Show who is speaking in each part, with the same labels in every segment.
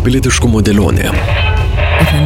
Speaker 1: Pilietiškumo dėlionė.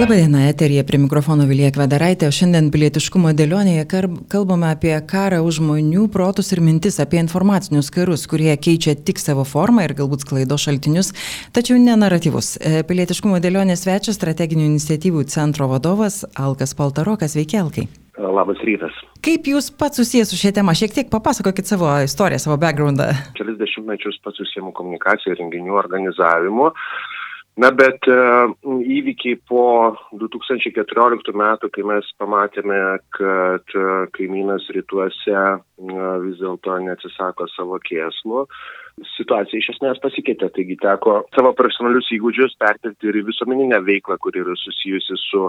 Speaker 2: Labadiena, eterija prie mikrofono Vilija Kvedaraitė, o šiandien pilietiškumo dėlionėje kalbame apie karą už žmonių protus ir mintis, apie informacinius karus, kurie keičia tik savo formą ir galbūt sklaido šaltinius, tačiau ne naratyvus. E, pilietiškumo dėlionės svečias strateginių iniciatyvų centro vadovas Alkas Paltarokas, veikia Alkai.
Speaker 3: Labas rytas.
Speaker 2: Kaip jūs pats susijęs su šia tema? Šiek tiek papasakokit savo istoriją, savo backgroundą.
Speaker 3: Kelis dešimtmečius pats užsiemu komunikaciją ir renginių organizavimu. Na, bet e, įvykiai po 2014 metų, kai mes pamatėme, kad e, kaimynas rytuose e, vis dėlto neatsisako savo kėslų, situacija iš esmės pasikeitė. Taigi teko savo profesionalius įgūdžius perkelti ir į visuomeninę veiklą, kuri yra susijusi su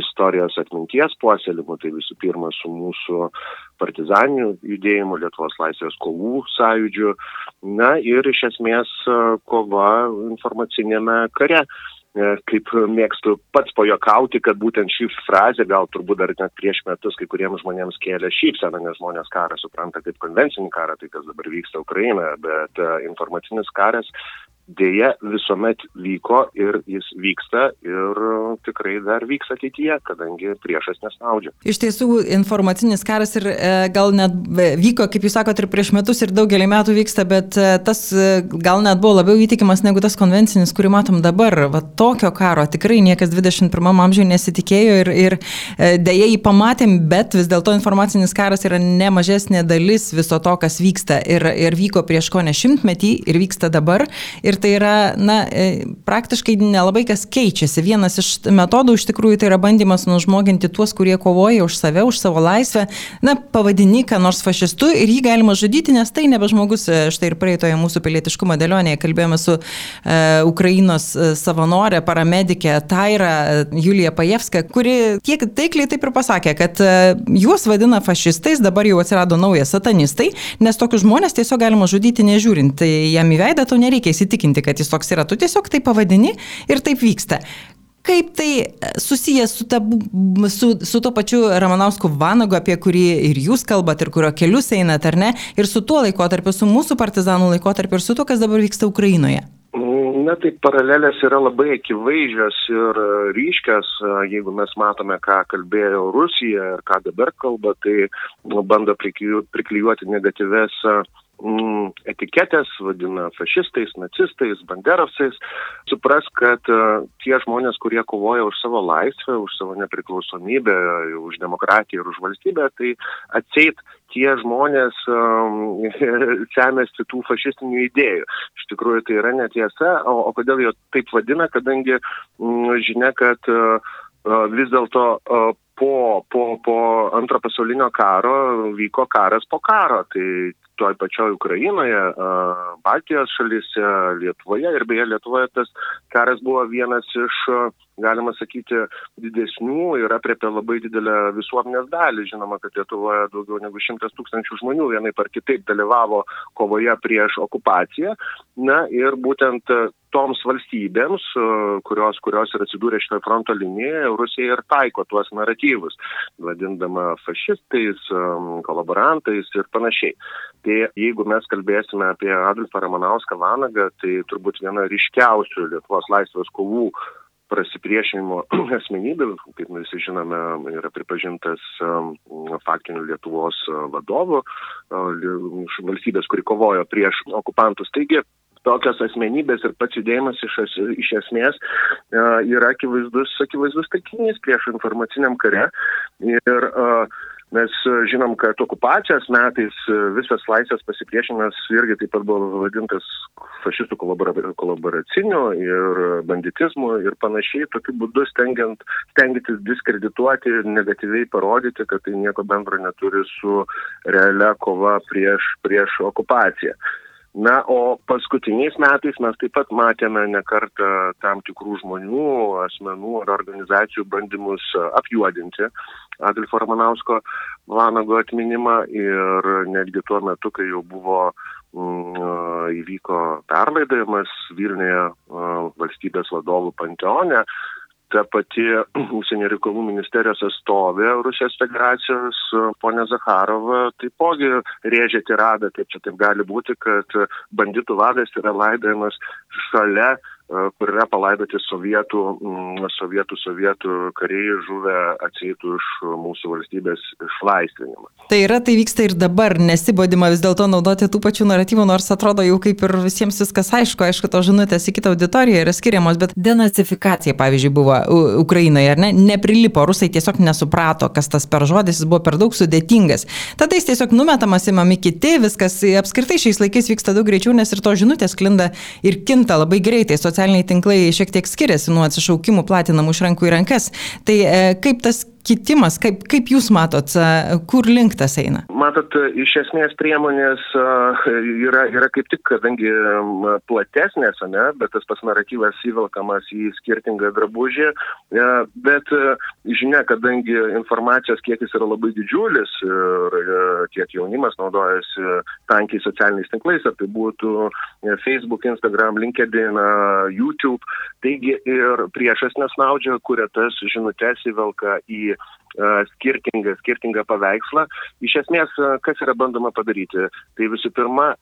Speaker 3: istorijos atminties puoselimu. Tai visų pirma su mūsų partizaniniu judėjimu, Lietuvos laisvės kovų sąjūdžiu. Na ir iš esmės kova informacinėme kare kaip mėgstu pats pajokauti, kad būtent ši frazė gal turbūt dar net prieš metus kai kuriems žmonėms kėlė šypseną, nes žmonės karą supranta kaip konvencinį karą, tai kas dabar vyksta Ukrainoje, bet informacinis karas dėja visuomet vyko ir jis vyksta ir tikrai dar vyks ateityje, kadangi priešas nesnaudžia.
Speaker 2: Iš tiesų, informacinis karas ir e, gal net vyko, kaip jūs sakote, ir prieš metus, ir daugelį metų vyksta, bet e, tas e, gal net buvo labiau įtikimas negu tas konvencinis, kurį matom dabar. Va tokio karo tikrai niekas 21 amžiuje nesitikėjo ir, ir e, dėja jį pamatėm, bet vis dėlto informacinis karas yra ne mažesnė dalis viso to, kas vyksta ir, ir vyko prieš ko ne šimtmetį ir vyksta dabar. Ir tai yra, na, e, praktiškai nelabai kas keičiasi. Vienas iš metodų iš tikrųjų tai yra bandymas nužmoginti tuos, kurie kovoja už save, už savo laisvę. Na, pavadini, ką nors fašistu ir jį galima žudyti, nes tai nebe žmogus. E, štai ir praeitoje mūsų pilietiškumo dėlionėje kalbėjome su uh, Ukrainos savanorė, paramedikė Taira Julija Pajevska, kuri tiek taikliai taip ir pasakė, kad uh, juos vadina fašistais, dabar jau atsirado naujas satanistai, nes tokius žmonės tiesiog galima žudyti nežiūrint. Tai jam į veidą tau nereikia įsitikinti įsitikinti, kad jis toks yra. Tu tiesiog tai pavadini ir taip vyksta. Kaip tai susijęs su, ta, su, su to pačiu Ramanausku Vanagu, apie kurį ir jūs kalbate, ir kurio kelius einate, ar ne, ir su tuo laikotarpiu, su mūsų partizanų laikotarpiu, ir su to, kas dabar vyksta Ukrainoje?
Speaker 3: Na, tai paralelės yra labai akivaizdžios ir ryškios. Jeigu mes matome, ką kalbėjo Rusija ir ką dabar kalba, tai bando priklijuoti negatyves mm, etiketės, vadina fašistais, nacistais, banderovcais, supras, kad uh, tie žmonės, kurie kovoja už savo laisvę, už savo nepriklausomybę, už demokratiją ir už valstybę, tai atseit tie žmonės um, semėsi tų fašistinių idėjų. Iš tikrųjų tai yra netiesa, o, o kodėl jie taip vadina, kadangi mm, žinia, kad uh, vis dėlto uh, po, po, po antro pasaulinio karo vyko karas po karo. Tai toj pačioj Ukrainoje, Baltijos šalyse, Lietuvoje ir beje Lietuvoje tas karas buvo vienas iš, galima sakyti, didesnių ir apriepė labai didelę visuomenės dalį. Žinoma, kad Lietuvoje daugiau negu šimtas tūkstančių žmonių vienai par kitaip dalyvavo kovoje prieš okupaciją. Na ir būtent toms valstybėms, kurios, kurios ir atsidūrė šitoje fronto linijoje, Rusija ir taiko tuos naratyvus, vadindama fašistais, kolaborantais ir panašiai. Tai jeigu mes kalbėsime apie Adolfą Ramanauską Vanagą, tai turbūt viena ryškiausių Lietuvos laisvės kovų prasipriešinimo asmenybė, kaip mes žinome, yra pripažintas um, faktiniu Lietuvos vadovu valstybės, kuri kovojo prieš okupantus. Taigi, tokios asmenybės ir pats judėjimas iš, iš esmės uh, yra akivaizdus, akivaizdus taikinys prieš informaciniam kare. Ir uh, Mes žinom, kad okupacijos metais visas laisvės pasipriešinimas irgi taip pat buvo vadintas fašistų kolaboraciniu ir banditizmu ir panašiai, tokiu būdu stengiant, stengiantis diskredituoti ir negatyviai parodyti, kad tai nieko bendro neturi su realia kova prieš, prieš okupaciją. Na, o paskutiniais metais mes taip pat matėme nekartą tam tikrų žmonių, asmenų ar organizacijų bandymus apjuodinti Adolfo Ramanausko Vanago atminimą ir netgi tuo metu, kai jau buvo mm, įvyko perlaidavimas Vilniuje valstybės vadovų panteone, ta pati užsienio reikalų ministerijos atstovė Rusijos federacijos ponė Zakharova taipogi rėžė tiradą, kaip čia taip gali būti, kad banditų vadas yra laidojamas šalia kur yra palaidoti sovietų, mm, sovietų, sovietų kariai žuvę atseitų iš mūsų valstybės išlaisvinimą.
Speaker 2: Tai yra, tai vyksta ir dabar, nesibodima vis dėlto naudoti tų pačių naratyvų, nors atrodo jau kaip ir visiems viskas aišku, aišku, to žinutės į kitą auditoriją yra skiriamos, bet denacifikacija, pavyzdžiui, buvo Ukrainoje, ar ne, neprilipo, rusai tiesiog nesuprato, kas tas per žodis, jis buvo per daug sudėtingas. Tada jis tiesiog numetamas įmami kiti, viskas apskritai šiais laikais vyksta daug greičiau, nes ir to žinutės klinda ir kinta labai greitai socialiniai tinklai šiek tiek skiriasi nuo atsišaukimų platinamų iš rankų į rankas. Tai e, kaip tas kitimas, kaip, kaip jūs matot, kur link tas eina?
Speaker 3: Matot, iš esmės priemonės yra, yra kaip tik, kadangi platesnės, ne, bet tas pas naratyvas įvelkamas į skirtingą drabužį, bet žinia, kadangi informacijos kiekis yra labai didžiulis ir tiek jaunimas naudojasi tankiai socialiniais tinklais, ar tai būtų Facebook, Instagram, LinkedIn, YouTube, taigi ir priešas nesnaudžia, kuria tas žinutės įvelka į skirtingą, skirtingą paveikslą. Iš esmės, kas yra bandoma padaryti? Tai visų pirma,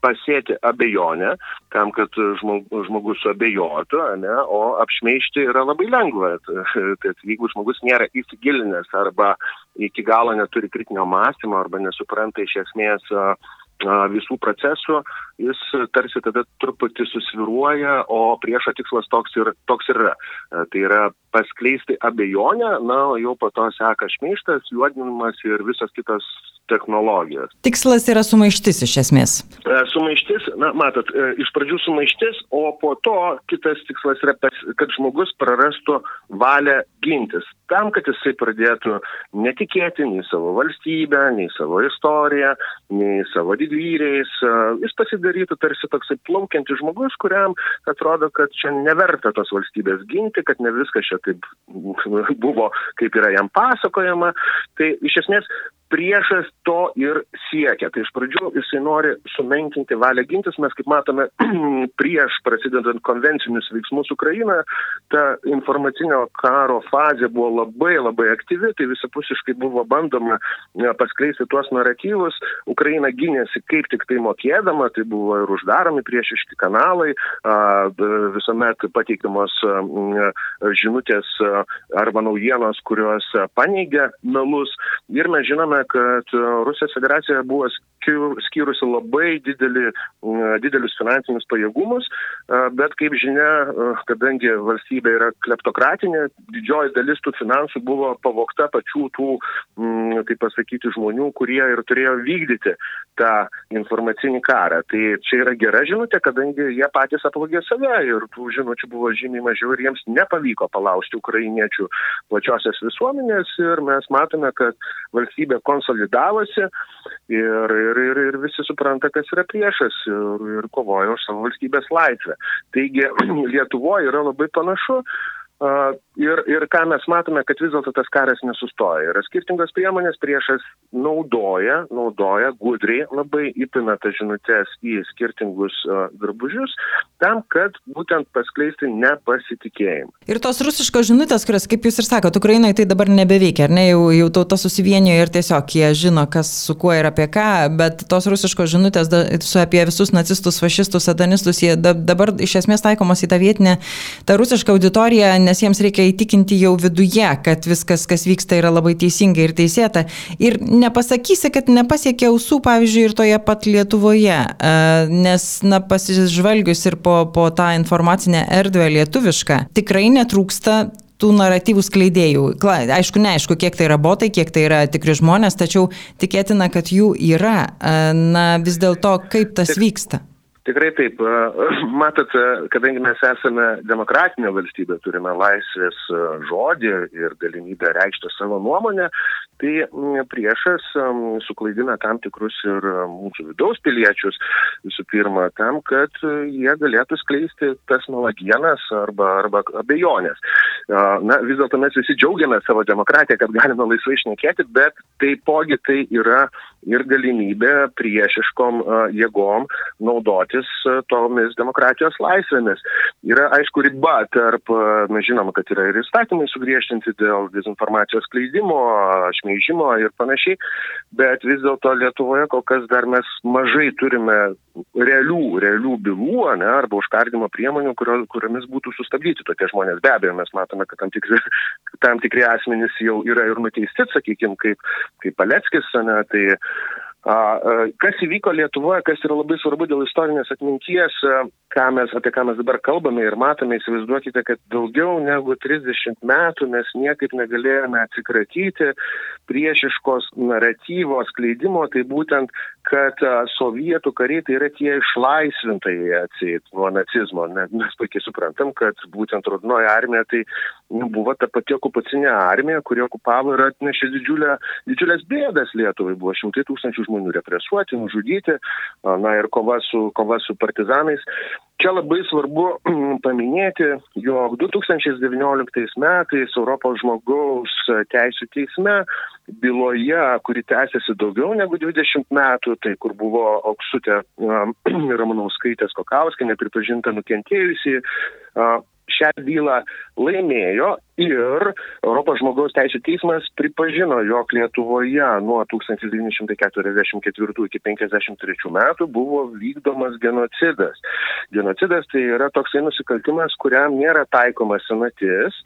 Speaker 3: pasėti abejonę, tam, kad žmogus suabejotų, ne, o apšmeišti yra labai lengva. Tai jeigu žmogus nėra įsigilinęs arba iki galo neturi kritinio mąstymo arba nesupranta iš esmės visų procesų, jis tarsi tada truputį susviruoja, o priešo tikslas toks ir, toks ir yra. Tai yra paskleisti abejonę, na, o jau po to seka šmeištas, juodinimas ir visas kitas technologijos.
Speaker 2: Tikslas yra sumaištis iš esmės.
Speaker 3: Sumaištis, na, matot, iš pradžių sumaištis, o po to kitas tikslas yra, kad žmogus prarastų valią gintis. Tam, kad jisai pradėtų netikėti nei savo valstybę, nei savo istoriją, nei savo didvyriais. Jis pasidarytų tarsi toksai plaukiantis žmogus, kuriam atrodo, kad čia neverta tos valstybės ginti, kad ne viskas čia taip buvo, kaip yra jam pasakojama. Tai iš esmės priešas to ir siekia. Tai iš pradžių jisai nori sumenkinti valią gintis. Mes, kaip matome, prieš prasidedant konvencinius veiksmus Ukrainoje, ta informacinio karo fazė buvo labai labai aktyvi, tai visapusiškai buvo bandoma paskleisti tuos naratyvus. Ukraina gynėsi kaip tik tai mokėdama, tai buvo ir uždaromi priešiški kanalai, visuomet pateikiamos žinutės arba naujienos, kurios paneigia melus. Ir mes žinome, kad Rusijos federacija buvo skyrusi labai didelį, didelius finansinius pajėgumus, bet kaip žinia, kadangi valstybė yra kleptokratinė, didžioji dalis tų finansų buvo pavokta pačių tų, kaip pasakyti, žmonių, kurie ir turėjo vykdyti tą informacinį karą. Tai čia yra gera žinutė, kadangi jie patys aplogė save ir tų žinučių buvo žymiai mažiau ir jiems nepavyko palaužti ukrainiečių plačiosios visuomenės ir mes matome, kad valstybė konsolidavosi ir, ir, ir, ir visi supranta, kas yra priešas ir, ir kovoja už savo valstybės laisvę. Taigi Lietuvoje yra labai panašu. Ir, ir ką mes matome, kad vis dėlto tas karas nesustoja. Yra skirtingos priemonės, priešas naudoja, naudoja gudriai, labai įpina tas žinutės į skirtingus uh, drabužius, tam, kad būtent paskleisti nepasitikėjimą.
Speaker 2: Ir tos rusiškos žinutės, kurias, kaip jūs ir sakote, Ukrainai tai dabar nebeveikia, ar ne, jau, jau tauta susivienijo ir tiesiog jie žino, kas su kuo ir apie ką, bet tos rusiškos žinutės da, su apie visus nacistus, fašistus, satanistus, jie da, dabar iš esmės taikomos į tą vietinę, tą rusišką auditoriją nes jiems reikia įtikinti jau viduje, kad viskas, kas vyksta, yra labai teisinga ir teisėta. Ir nepasakysi, kad nepasiekia ausų, pavyzdžiui, ir toje pat Lietuvoje, nes, na, pasižvalgius ir po, po tą informacinę erdvę lietuvišką, tikrai netrūksta tų naratyvų skleidėjų. Aišku, neaišku, kiek tai yra botai, kiek tai yra tikri žmonės, tačiau tikėtina, kad jų yra. Na, vis dėlto, kaip tas vyksta?
Speaker 3: Tikrai taip. Matot, kadangi mes esame demokratinė valstybė, turime laisvės žodį ir galimybę reikšti savo nuomonę, tai priešas suklaidina tam tikrus ir mūsų vidaus piliečius, visų pirma, tam, kad jie galėtų skleisti tas melagienas arba, arba abejonės. Na, vis dėlto mes visi džiaugiamės savo demokratiją, kad galime laisvai išnekėti, bet taipogi tai yra ir galimybė priešiškom jėgom naudotis tomis demokratijos laisvėmis. Yra aišku riba tarp, mes žinom, kad yra ir įstatymai sugriežtinti dėl dezinformacijos kleidimo, šmeižimo ir panašiai, bet vis dėlto Lietuvoje kol kas dar mes mažai turime realių, realių bylų, ne, arba užkardimo priemonių, kurio, kuriomis būtų sustabdyti tokie žmonės. Be abejo, mes matome, kad tam tikri, tam tikri asmenys jau yra ir nuteisti, sakykime, kaip, kaip Paleckis, ne, tai Kas įvyko Lietuvoje, kas yra labai svarbu dėl istorinės atminties, ką mes, apie ką mes dabar kalbame ir matome, įsivaizduokite, kad daugiau negu 30 metų mes niekaip negalėjome atsikratyti priešiškos naratyvos kleidimo, tai būtent, kad sovietų kariai tai yra tie išlaisvintojai atseit nuo nacizmo. Mes puikiai suprantam, kad būtent Raudonoji armija tai buvo ta pati okupacinė armija, kuri okupavo ir atnešė didžiulę, didžiulės bėdas Lietuvai. Buvo šimtai tūkstančių žmonių represuoti, nužudyti, na ir kova su, kova su partizanais. Čia labai svarbu paminėti, jog 2019 metais Europos žmogaus teisų teisme byloje, kuri tęsiasi daugiau negu 20 metų, tai kur buvo Auksutė Ramanauskaitės Kokauskė, nepripažinta nukentėjusi, šią bylą laimėjo ir Europos žmogaus teisų teismas pripažino, jog Lietuvoje nuo 1944 iki 1953 metų buvo vykdomas genocidas. Genocidas tai yra toksai nusikaltimas, kuriam nėra taikoma senatis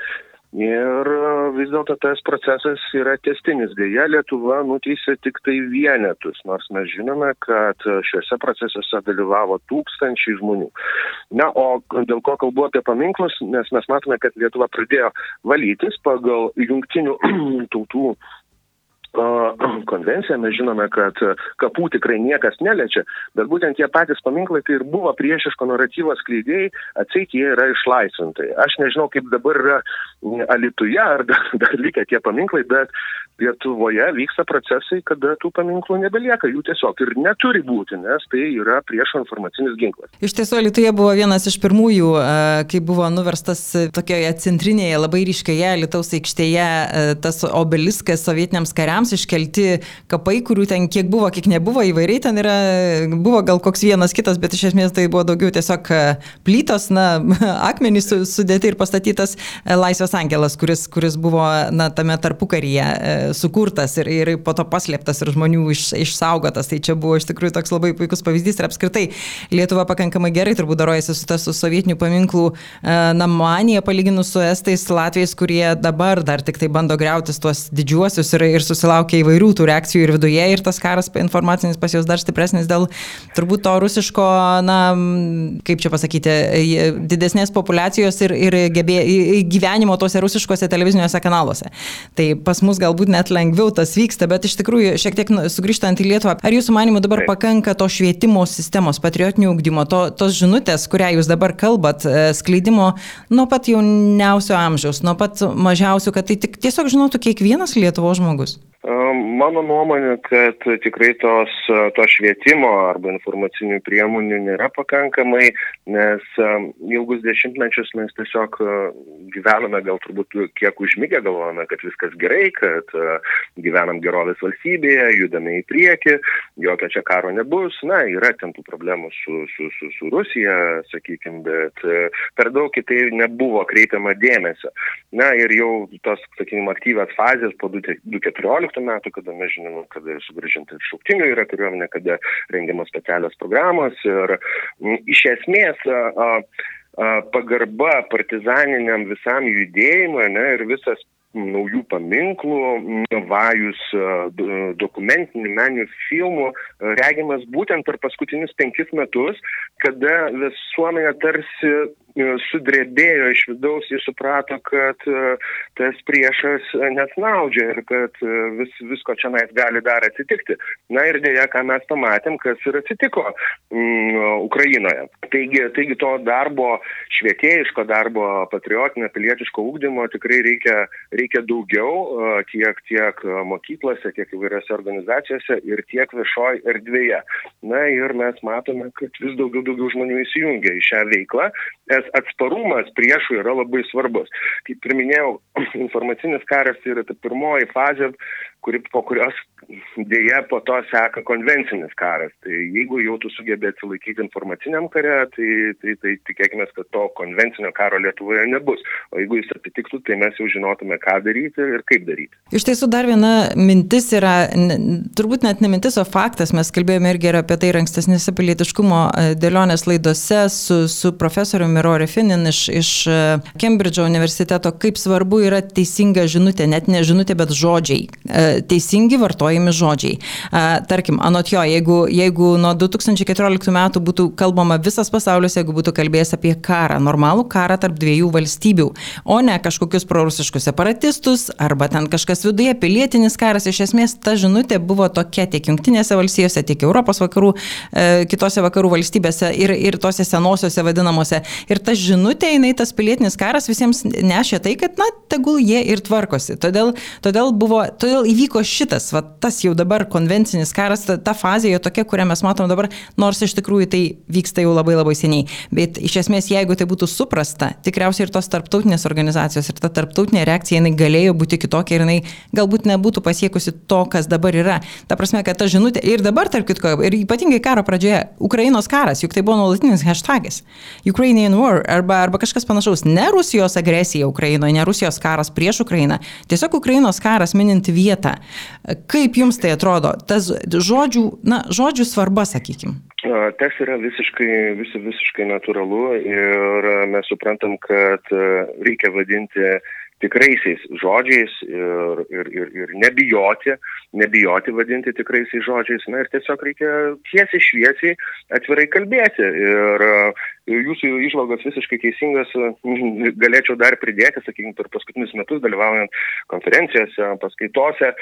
Speaker 3: Ir vis dėlto tas procesas yra testinis. Deja, Lietuva nuteisė tik tai vienetus, nors mes žinome, kad šiuose procesuose dalyvavo tūkstančiai žmonių. Na, o dėl ko kalbu apie paminklus, nes mes matome, kad Lietuva pradėjo valytis pagal jungtinių tautų konvenciją, mes žinome, kad kapų tikrai niekas neliečia, bet būtent tie patys paminklai tai ir buvo priešiško naratyvo skleidėjai, atseit jie yra išlaisvintai. Aš nežinau, kaip dabar yra Alituje, ar dar, dar likę tie paminklai, bet Lietuvoje vyksta procesai, kada tų paminklų nebelieka, jų tiesiog ir neturi būti, nes tai yra priešo informacinis ginklas.
Speaker 2: Iš tiesų, Lietuvoje buvo vienas iš pirmųjų, kai buvo nuverstas tokioje centrinėje, labai ryškioje Lietuvos aikštėje tas obeliskas sovietiniams kariams iškelti kapai, kurių ten kiek buvo, kiek nebuvo, įvairiai ten yra, buvo gal koks vienas kitas, bet iš esmės tai buvo daugiau tiesiog plytos, na, akmenys sudėti ir pastatytas Laisvės angelas, kuris, kuris buvo, na, tame tarpukaryje sukurtas ir, ir po to paslėptas ir žmonių iš, išsaugotas. Tai čia buvo iš tikrųjų toks labai puikus pavyzdys ir apskritai Lietuva pakankamai gerai turbūt darojasi su tas su sovietinių paminklų e, namanija, palyginus su estais, latviais, kurie dabar dar tik tai bando greutis tuos didžiuosius ir, ir susilaukia įvairių tų reakcijų ir viduje ir tas karas informacinis pas juos dar stipresnis dėl turbūt to rusiško, na, kaip čia pasakyti, didesnės populacijos ir, ir gebė, gyvenimo tuose rusiškose televiziniuose kanaluose. Tai pas mus galbūt net lengviau tas vyksta, bet iš tikrųjų šiek tiek nu, sugrįžtant į Lietuvą, ar jūsų manimo dabar pakanka to švietimo sistemos, patriotinio ugdymo, to, tos žinutės, kurią jūs dabar kalbat, e, skleidimo nuo pat jauniausio amžiaus, nuo pat mažiausio, kad tai tik tiesiog žinotų kiekvienas Lietuvos žmogus?
Speaker 3: Mano nuomonė, kad tikrai tos, to švietimo arba informacinių priemonių nėra pakankamai, nes ilgus dešimtmečius mes tiesiog gyvename gal turbūt kiek užmygę, galvojame, kad viskas gerai, kad gyvenam gerovės valstybėje, judame į priekį, jokio čia karo nebus. Na, yra ten tų problemų su, su, su, su Rusija, sakykime, bet per daug į tai nebuvo kreipiama dėmesio. Na ir jau tos, sakykime, aktyvios fazės po 2014 2014 metų, kada mes žinome, kada sugrįžinti ir šauktinių yra kariuomenė, kada rengiamos specialios programos ir m, iš esmės a, a, pagarba partizaniniam visam judėjimui ne, ir visas naujų paminklų, vajus dokumentinių meninių filmų regimas būtent per paskutinius penkis metus, kada visuomenė tarsi sudrebėjo iš vidaus, jis suprato, kad tas priešas nesnaudžia ir kad vis, visko čia nais gali dar atsitikti. Na ir dėja, ką mes pamatėm, kas ir atsitiko mm, Ukrainoje. Taigi, taigi to darbo, švietėjiško darbo, patriotinio, pilietiško ūkdymo tikrai reikia, reikia daugiau tiek, tiek mokyklose, tiek įvairiose organizacijose ir tiek viešoje erdvėje. Na ir mes matome, kad vis daugiau, daugiau žmonių įsijungia į šią veiklą, nes atsparumas priešų yra labai svarbus. Kaip ir minėjau, informacinis karas yra ta pirmoji fazė, kuri, po kurios dėja po to seka konvencinis karas. Tai jeigu jau tu sugebė atsilaikyti informaciniam kare, tai, tai, tai tikėkime, kad to konvencinio karo Lietuvoje nebus. O jeigu jis atitiktų, tai mes jau žinotume, ką daryti ir kaip daryti.
Speaker 2: Iš tiesų dar viena mintis yra, turbūt net ne mintis, o faktas, mes kalbėjome irgi apie tai ir ankstesnėse pilietiškumo e, dėlionės laidose su, su profesoriumi Rory Finnin iš, iš Kembridžo universiteto, kaip svarbu yra teisinga žinutė, net ne žinutė, bet žodžiai e, teisingi vartojami žodžiai. Tarkim, anot jo, jeigu, jeigu nuo 2014 metų būtų kalbama visas pasaulis, jeigu būtų kalbėjęs apie karą, normalų karą tarp dviejų valstybių, o ne kažkokius prorusiškus separatistus arba ten kažkas viduje, pilietinis karas, iš esmės ta žinutė buvo tokia tiek Junktinėse valstijose, tiek Europos vakarų, e, kitose vakarų valstybėse ir, ir tose senosiose vadinamuose. Ir ta žinutė, jinai tas pilietinis karas visiems nešė tai, kad, na, tegul jie ir tvarkosi. Todėl, todėl, buvo, todėl įvyko įvyko šitas, va, tas jau dabar konvencinis karas, ta, ta fazė jo tokia, kurią mes matom dabar, nors iš tikrųjų tai vyksta jau labai labai seniai. Bet iš esmės, jeigu tai būtų suprasta, tikriausiai ir tos tarptautinės organizacijos ir ta tarptautinė reakcija, jinai galėjo būti kitokia ir jinai galbūt nebūtų pasiekusi to, kas dabar yra. Ta prasme, kad ta žinutė ir dabar, tarp kitko, ir ypatingai karo pradžioje, Ukrainos karas, juk tai buvo nuolatinis hashtagas. Ukrainian War arba, arba kažkas panašaus. Ne Rusijos agresija Ukrainoje, ne Rusijos karas prieš Ukrainą. Tiesiog Ukrainos karas minint vietą, Kaip jums tai atrodo, tas žodžių, na, žodžių svarba, sakykime?
Speaker 3: Tas yra visiškai, vis, visiškai natūralu ir mes suprantam, kad reikia vadinti tikraisiais žodžiais ir, ir, ir, ir nebijoti, nebijoti vadinti tikraisiais žodžiais. Na ir tiesiog reikia tiesiai šviesiai atvirai kalbėti. Ir jūsų išvalgos visiškai teisingas, galėčiau dar pridėti, sakykime, per paskutinius metus dalyvaujant konferencijose, paskaitose,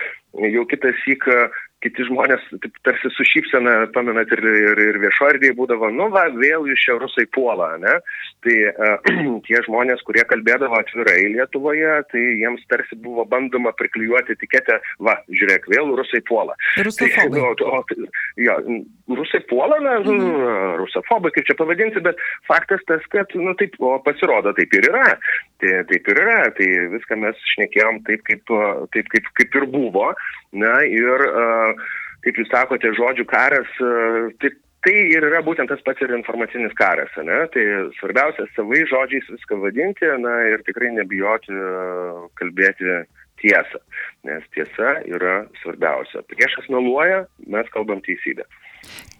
Speaker 3: jau kitas įk kiti žmonės taip tarsi su šypsena, pamenat, ir, ir, ir viešo erdvėje būdavo, nu va, vėl iš čia rusai puola, ne? Tai uh, tie žmonės, kurie kalbėdavo atvirai Lietuvoje, tai jiems tarsi buvo bandoma priklijuoti etiketę, va, žiūrėk, vėl rusai puola.
Speaker 2: Tai, nu,
Speaker 3: o, jo, rusai puola, na, nu, mhm. rusofobai, kaip čia pavadinti, bet faktas tas, kad, nu, taip, o pasirodo, taip ir yra. Tai, taip ir yra, tai viską mes šnekėjom taip, kaip, taip, kaip, kaip ir buvo. Na ir, kaip jūs sakote, žodžių karas, tai, tai ir yra būtent tas pats ir informacinis karas. Ne? Tai svarbiausia savai žodžiais viską vadinti na, ir tikrai nebijoti kalbėti tiesą, nes tiesa yra svarbiausia. Priešas meluoja, mes kalbam teisybę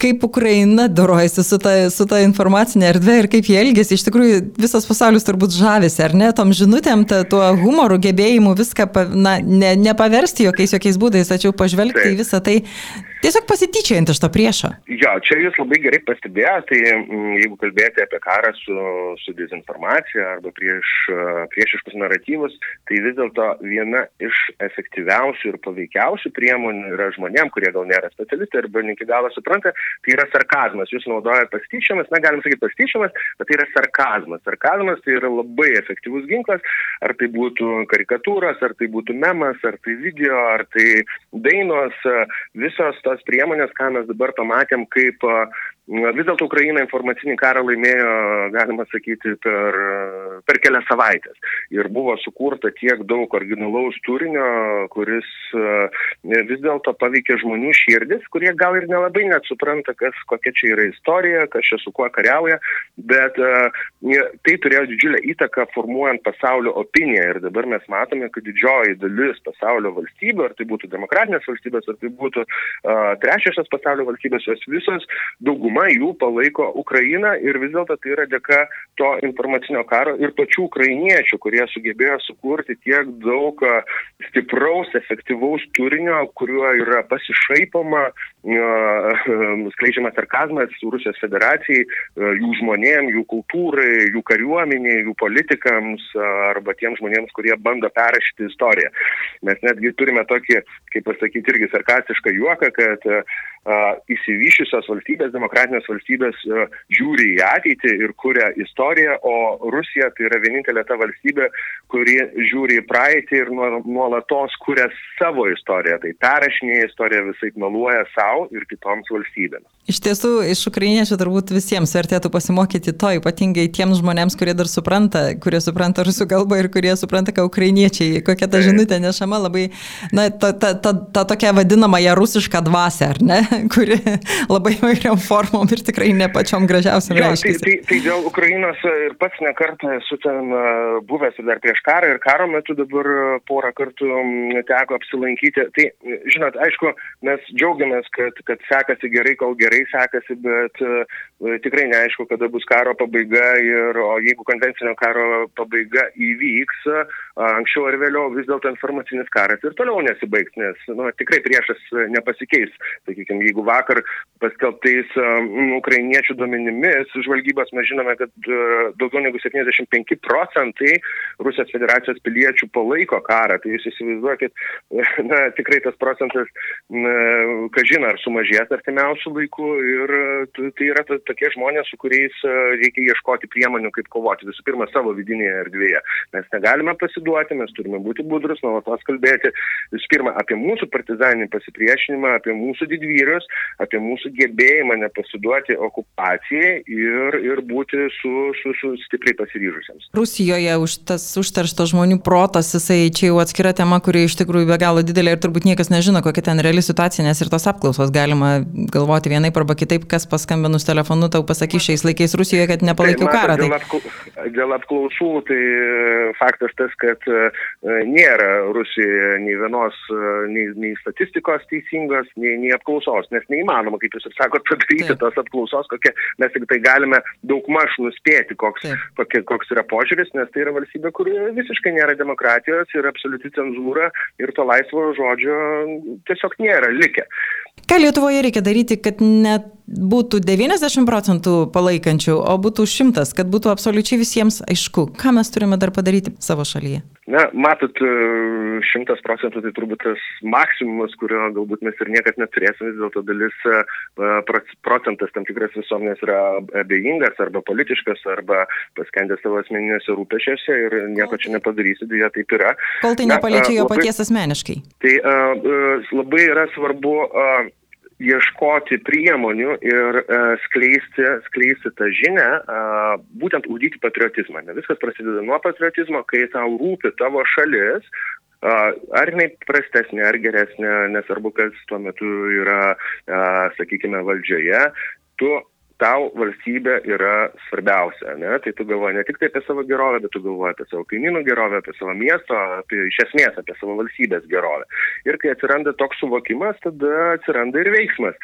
Speaker 2: kaip Ukraina dorojasi su ta, su ta informacinė erdvė ir kaip jie elgesi. Iš tikrųjų, visas pasaulis turbūt žavisi, ar ne, tom žinutėm, ta, tuo humoru, gebėjimu viską na, ne, nepaversti jokiais jokiais būdais, tačiau pažvelgti Taip. į visą tai Tiesiog pasityčiant iš to priešo.
Speaker 3: Jo, čia jūs labai gerai pastebėjote, tai mm, jeigu kalbėti apie karą su, su dezinformacija arba prieš priešiškus naratyvus, tai vis dėlto viena iš efektyviausių ir paveikiausių priemonių yra žmonėm, kurie gal nėra specialistai arba ne iki galo supranta, tai yra sarkazmas. Jūs naudojate pastyčiamas, na galim sakyti pastyčiamas, bet tai yra sarkazmas. Sarkazmas tai yra labai efektyvus ginklas, ar tai būtų karikatūros, ar tai būtų memas, ar tai video, ar tai dainos, visos tos priemonės, ką mes dabar pamatėm, kaip vis dėlto Ukraina informacinį karą laimėjo, galima sakyti, per, per kelias savaitės. Ir buvo sukurta tiek daug originalaus turinio, kuris vis dėlto paveikė žmonių širdis, kurie gal ir nelabai net supranta, kas, kokia čia yra istorija, kas čia su kuo kariauja, bet tai turėjo didžiulę įtaką formuojant pasaulio opiniją. Ir dabar mes matome, kad didžioji dalis pasaulio valstybių, ar tai būtų demokratinės valstybės, ar tai būtų uh, trečiosios pasaulio valstybės, jos visos dauguma jų palaiko Ukrainą ir vis dėlto tai yra dėka to informacinio karo ir pačių ukrainiečių, kurie sugebėjo sukurti tiek daug stipraus, efektyvaus turinio, kuriuo yra pasišaipama, skleidžiamas sarkazmas Rusijos federacijai, jų žmonėm, jų kultūrai, jų kariuomeniai, jų politikams arba tiems žmonėms, kurie bando perrašyti istoriją. Mes netgi turime tokį, kaip pasakyti, irgi sarkastišką juoką, kad įsivyšiusios valstybės, demokratinės valstybės žiūri į ateitį ir kuria istoriją, o Rusija tai yra vienintelė ta valstybė, kuri žiūri į praeitį ir nuolatos kuria savo istoriją. Tai perrašinėje istoriją visai meluoja savo ir kitoms valstybėms.
Speaker 2: Iš tiesų, iš ukrainiečių turbūt visiems vertėtų pasimokyti to, ypatingai tiems žmonėms, kurie dar supranta, kurie supranta rusų kalbą ir kurie supranta, ką ukrainiečiai, kokia ta žinutė nešama, labai, na, ta, ta, ta, ta tokia vadinamąją rusišką dvasę, ar ne, kuri labai vairiam formom ir tikrai ne pačiom gražiausiam reiškia.
Speaker 3: Tai, tai, tai dėl Ukrainos ir pats nekartą esu ten buvęs ir dar prieš karą ir karo metu dabar porą kartų teko apsilankyti. Tai, žinot, aišku, mes džiaugiamės, kad, kad sekasi gerai, kol gerai sekasi, bet e, tikrai neaišku, kada bus karo pabaiga ir o jeigu konvencinio karo pabaiga įvyks, anksčiau ar vėliau vis dėlto informacinis karas ir toliau nesibaigs, nes nu, tikrai priešas nepasikeis. Sakykime, jeigu vakar paskelbtais um, ukrainiečių duomenimis žvalgybos mes žinome, kad uh, daugiau negu 75 procentai Rusijos federacijos piliečių palaiko karą, tai jūs įsivaizduokit, na, tikrai tas procentas, kažin ar sumažės artimiausių laikų ir tai yra tokie žmonės, su kuriais reikia ieškoti priemonių, kaip kovoti. Visų pirma, savo vidinėje erdvėje. Mes negalime pasiduoti mes turime būti budrus, nuolatos kalbėti visų pirma apie mūsų partizaninį pasipriešinimą, apie mūsų didvyrius, apie mūsų gebėjimą nepasiduoti okupacijai ir, ir būti su, su, su stipriai pasiryžusiems.
Speaker 2: Rusijoje už tas užteršto žmonių protas, jisai čia jau atskira tema, kuri iš tikrųjų be galo didelė ir turbūt niekas nežino, kokia ten reali situacija, nes ir tos apklausos galima galvoti vienaip arba kitaip, kas paskambinus telefonu tau pasakys šiais laikais Rusijoje, kad nepalaikiau tai, karą.
Speaker 3: Tai... Dėl, apklau, dėl apklausų, tai faktas tas, kad kad e, nėra Rusijoje nei vienos, e, nei, nei statistikos teisingos, nei, nei apklausos, nes neįmanoma, kaip jūs ir sakote, padaryti tos apklausos, kokie mes tik tai galime daugmaž nuspėti, koks, kokie, koks yra požiūris, nes tai yra valstybė, kur visiškai nėra demokratijos ir absoliuti cenzūra ir to laisvo žodžio tiesiog nėra likę.
Speaker 2: Ką Lietuvoje reikia daryti, kad net būtų 90 procentų palaikančių, o būtų 100, kad būtų absoliučiai visiems aišku, ką mes turime dar padaryti savo šalyje?
Speaker 3: Na, matot, 100 procentų tai turbūt tas maksimumas, kurio galbūt mes ir niekad neturėsime, vis dėlto dalis e, procentas tam tikras visuomenės yra abejingas arba politiškas arba paskendęs savo asmeninėse rūpešiuose ir nieko čia nepadarysi, dėja taip yra.
Speaker 2: Kol tai nepaliečia jo paties asmeniškai.
Speaker 3: Tai labai yra svarbu ieškoti priemonių ir uh, skleisti, skleisti tą žinę, uh, būtent ugdyti patriotizmą. Ne viskas prasideda nuo patriotizmo, kai tau rūpi tavo šalis, uh, ar jinai prastesnė, ar geresnė, nesvarbu, kas tuo metu yra, uh, sakykime, valdžioje, tu tau valstybė yra svarbiausia. Ne? Tai tu galvoji ne tik tai apie savo gerovę, bet tu galvoji apie savo kaimynų gerovę, apie savo miesto, apie, iš esmės apie savo valstybės gerovę. Ir kai atsiranda toks suvokimas, tada atsiranda ir veiksmas.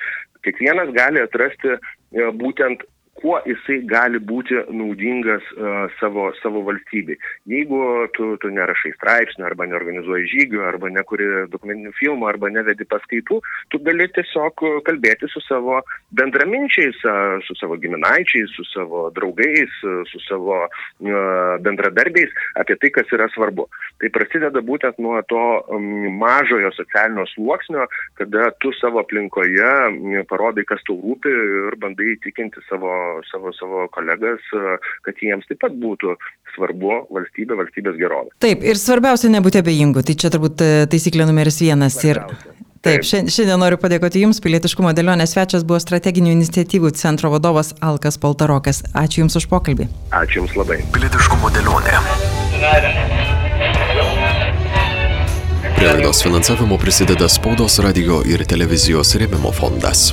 Speaker 3: Kiekvienas gali atrasti e, būtent kuo jisai gali būti naudingas uh, savo, savo valstybei. Jeigu tu, tu nerašai straipsnių, arba neorganizuoji žygių, arba nekuri dokumentinių filmų, arba nevedi paskaitų, tu gali tiesiog kalbėti su savo bendraminčiais, su savo giminaičiais, su savo draugais, uh, su savo uh, bendradarbiais apie tai, kas yra svarbu. Tai prasideda būtent nuo to um, mažojo socialinio sluoksnio, kada tu savo aplinkoje parodai, kas tau rūpi ir bandai įtikinti savo savo, savo kolegas, kad jiems taip pat būtų svarbu valstybė, valstybės gerovė.
Speaker 2: Taip, ir svarbiausia nebūti abejingų, tai čia turbūt e, taisyklė numeris vienas. Ir... Taip, šiandien noriu padėkoti Jums, pilietiškumo dėlionės svečias buvo strateginių iniciatyvų centro vadovas Alkas Paltarokas. Ačiū Jums už pokalbį.
Speaker 3: Ačiū Jums labai.
Speaker 1: Pilietiškumo dėlionė. Prie laidos finansavimo prisideda spaudos radio ir televizijos rėmimo fondas.